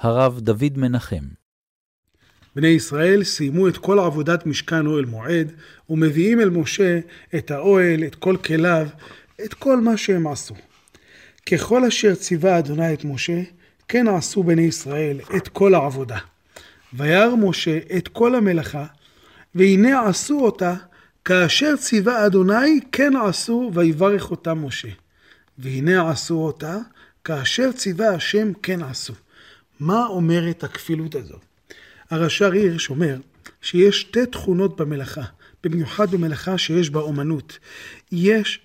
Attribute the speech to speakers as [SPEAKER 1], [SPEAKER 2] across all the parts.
[SPEAKER 1] הרב דוד מנחם.
[SPEAKER 2] בני ישראל סיימו את כל עבודת משכן אוהל מועד, ומביאים אל משה את האוהל, את כל כליו, את כל מה שהם עשו. ככל אשר ציווה אדוני את משה, כן עשו בני ישראל את כל העבודה. וירא משה את כל המלאכה, והנה עשו אותה, כאשר ציווה אדוני, כן עשו, ויברך אותה משה. והנה עשו אותה, כאשר ציווה השם, כן עשו. מה אומרת הכפילות הזאת? הרש"ר הירש אומר שיש שתי תכונות במלאכה, במיוחד במלאכה שיש בה אומנות. יש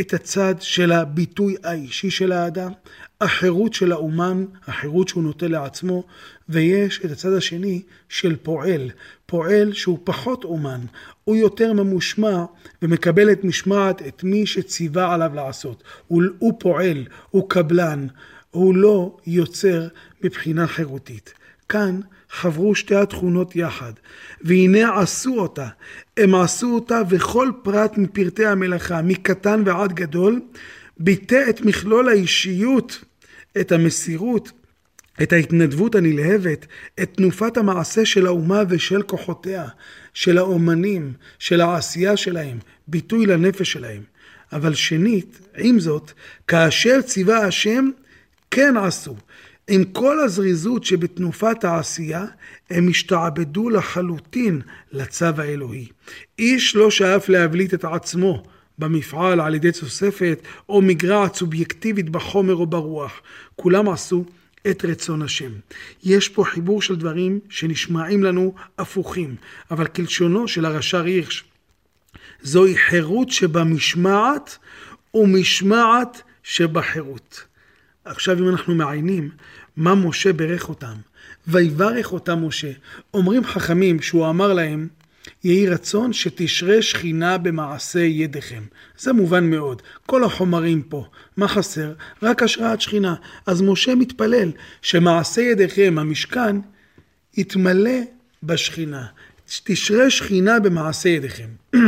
[SPEAKER 2] את הצד של הביטוי האישי של האדם, החירות של האומן, החירות שהוא נוטה לעצמו, ויש את הצד השני של פועל, פועל שהוא פחות אומן, הוא יותר ממושמע ומקבל את משמעת את מי שציווה עליו לעשות. הוא, הוא פועל, הוא קבלן, הוא לא יוצר מבחינה חירותית. כאן חברו שתי התכונות יחד, והנה עשו אותה. הם עשו אותה וכל פרט מפרטי המלאכה, מקטן ועד גדול, ביטא את מכלול האישיות, את המסירות, את ההתנדבות הנלהבת, את תנופת המעשה של האומה ושל כוחותיה, של האומנים, של העשייה שלהם, ביטוי לנפש שלהם. אבל שנית, עם זאת, כאשר ציווה השם, כן עשו. עם כל הזריזות שבתנופת העשייה, הם השתעבדו לחלוטין לצו האלוהי. איש לא שאף להבליט את עצמו במפעל על ידי תוספת או מגרעת סובייקטיבית בחומר או ברוח. כולם עשו את רצון השם. יש פה חיבור של דברים שנשמעים לנו הפוכים, אבל כלשונו של הרש"ר הירש, זוהי חירות שבמשמעת ומשמעת שבחירות. עכשיו אם אנחנו מעיינים מה משה ברך אותם, ויברך אותם משה, אומרים חכמים שהוא אמר להם, יהי רצון שתשרה שכינה במעשה ידיכם. זה מובן מאוד. כל החומרים פה, מה חסר? רק השראת שכינה. אז משה מתפלל שמעשה ידיכם, המשכן, יתמלא בשכינה. תשרה שכינה במעשה ידיכם.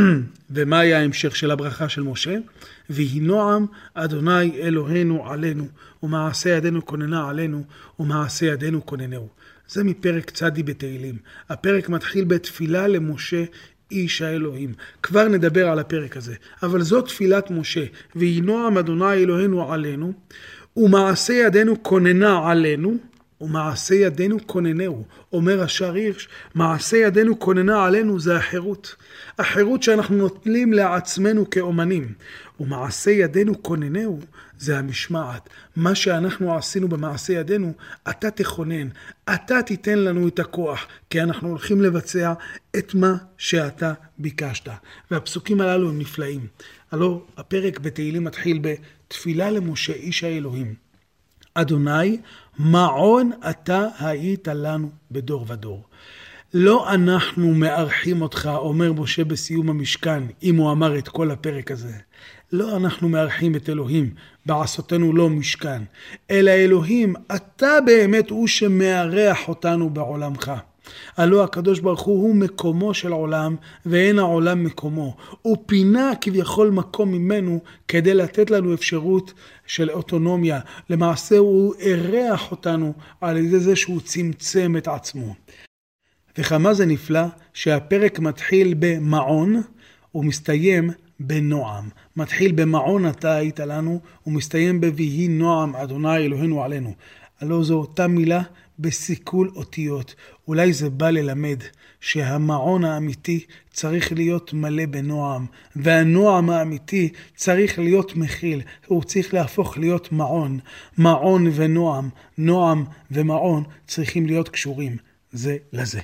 [SPEAKER 2] ומה היה ההמשך של הברכה של משה? ויהי נועם אדוני אלוהינו עלינו, ומעשה ידינו כוננה עלינו, ומעשה ידינו כוננהו. זה מפרק צדי בתהילים. הפרק מתחיל בתפילה למשה איש האלוהים. כבר נדבר על הפרק הזה. אבל זו תפילת משה, ויהי נועם אדוני אלוהינו עלינו, ומעשה ידינו כוננה עלינו, ומעשה ידינו כוננהו. אומר השער הירש, מעשה ידינו כוננה עלינו זה החירות. החירות שאנחנו נוטלים לעצמנו כאומנים. ומעשה ידינו כוננהו זה המשמעת. מה שאנחנו עשינו במעשה ידינו, אתה תכונן, אתה תיתן לנו את הכוח, כי אנחנו הולכים לבצע את מה שאתה ביקשת. והפסוקים הללו הם נפלאים. הלא הפרק בתהילים מתחיל בתפילה למשה איש האלוהים. אדוני, מעון אתה היית לנו בדור ודור. לא אנחנו מארחים אותך, אומר משה בסיום המשכן, אם הוא אמר את כל הפרק הזה. לא אנחנו מארחים את אלוהים, בעשותנו לא משכן, אלא אלוהים, אתה באמת הוא שמארח אותנו בעולמך. הלא הקדוש ברוך הוא הוא מקומו של עולם, ואין העולם מקומו. הוא פינה כביכול מקום ממנו כדי לתת לנו אפשרות של אוטונומיה. למעשה הוא אירח אותנו על ידי זה שהוא צמצם את עצמו. וכמה זה נפלא שהפרק מתחיל במעון ומסתיים בנועם. מתחיל במעון אתה היית לנו ומסתיים ב"ויהי נועם אדוני אלוהינו עלינו". הלא זו אותה מילה בסיכול אותיות. אולי זה בא ללמד שהמעון האמיתי צריך להיות מלא בנועם, והנועם האמיתי צריך להיות מכיל, הוא צריך להפוך להיות מעון. מעון ונועם, נועם ומעון צריכים להיות קשורים זה לזה.